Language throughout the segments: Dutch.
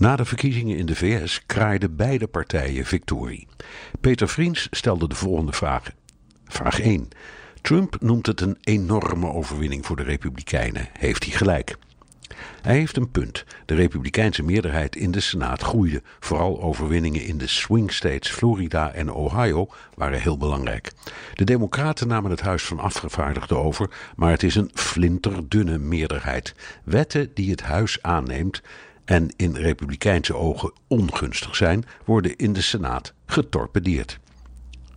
Na de verkiezingen in de VS kraaiden beide partijen victorie. Peter Vriends stelde de volgende vragen. Vraag 1. Trump noemt het een enorme overwinning voor de Republikeinen. Heeft hij gelijk? Hij heeft een punt. De Republikeinse meerderheid in de Senaat groeide. Vooral overwinningen in de swing states Florida en Ohio waren heel belangrijk. De Democraten namen het Huis van Afgevaardigden over, maar het is een flinterdunne meerderheid. Wetten die het Huis aanneemt en in Republikeinse ogen ongunstig zijn, worden in de Senaat getorpedeerd.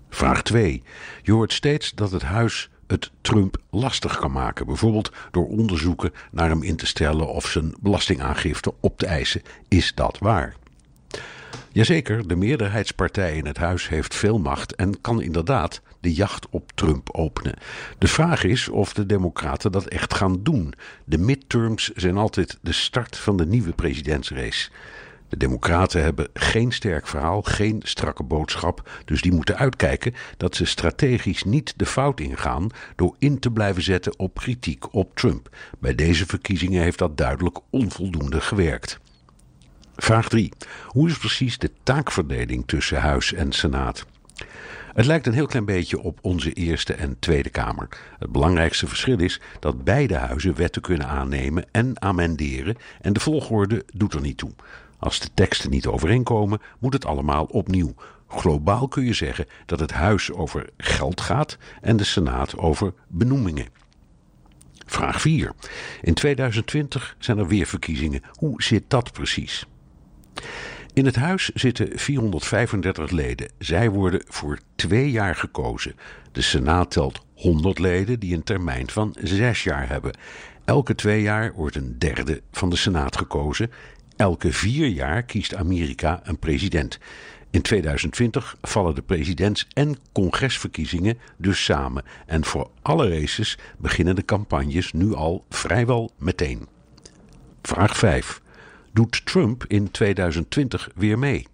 Vraag 2. Je hoort steeds dat het Huis het Trump lastig kan maken. Bijvoorbeeld door onderzoeken naar hem in te stellen of zijn belastingaangifte op te eisen. Is dat waar? Jazeker, de meerderheidspartij in het huis heeft veel macht en kan inderdaad de jacht op Trump openen. De vraag is of de Democraten dat echt gaan doen. De midterms zijn altijd de start van de nieuwe presidentsrace. De Democraten hebben geen sterk verhaal, geen strakke boodschap, dus die moeten uitkijken dat ze strategisch niet de fout ingaan door in te blijven zetten op kritiek op Trump. Bij deze verkiezingen heeft dat duidelijk onvoldoende gewerkt. Vraag 3. Hoe is precies de taakverdeling tussen Huis en Senaat? Het lijkt een heel klein beetje op onze Eerste en Tweede Kamer. Het belangrijkste verschil is dat beide huizen wetten kunnen aannemen en amenderen en de volgorde doet er niet toe. Als de teksten niet overeenkomen, moet het allemaal opnieuw. Globaal kun je zeggen dat het huis over geld gaat en de Senaat over benoemingen. Vraag 4. In 2020 zijn er weer verkiezingen. Hoe zit dat precies? In het huis zitten 435 leden. Zij worden voor twee jaar gekozen. De Senaat telt 100 leden die een termijn van zes jaar hebben. Elke twee jaar wordt een derde van de Senaat gekozen. Elke vier jaar kiest Amerika een president. In 2020 vallen de presidents- en congresverkiezingen dus samen. En voor alle races beginnen de campagnes nu al vrijwel meteen. Vraag 5 doet Trump in 2020 weer mee.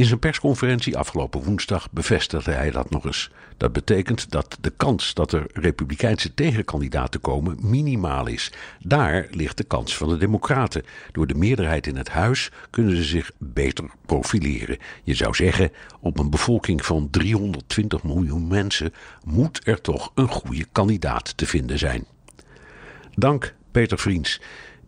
In zijn persconferentie afgelopen woensdag bevestigde hij dat nog eens. Dat betekent dat de kans dat er republikeinse tegenkandidaten komen minimaal is. Daar ligt de kans van de Democraten. Door de meerderheid in het huis kunnen ze zich beter profileren. Je zou zeggen, op een bevolking van 320 miljoen mensen moet er toch een goede kandidaat te vinden zijn. Dank, Peter Vriends.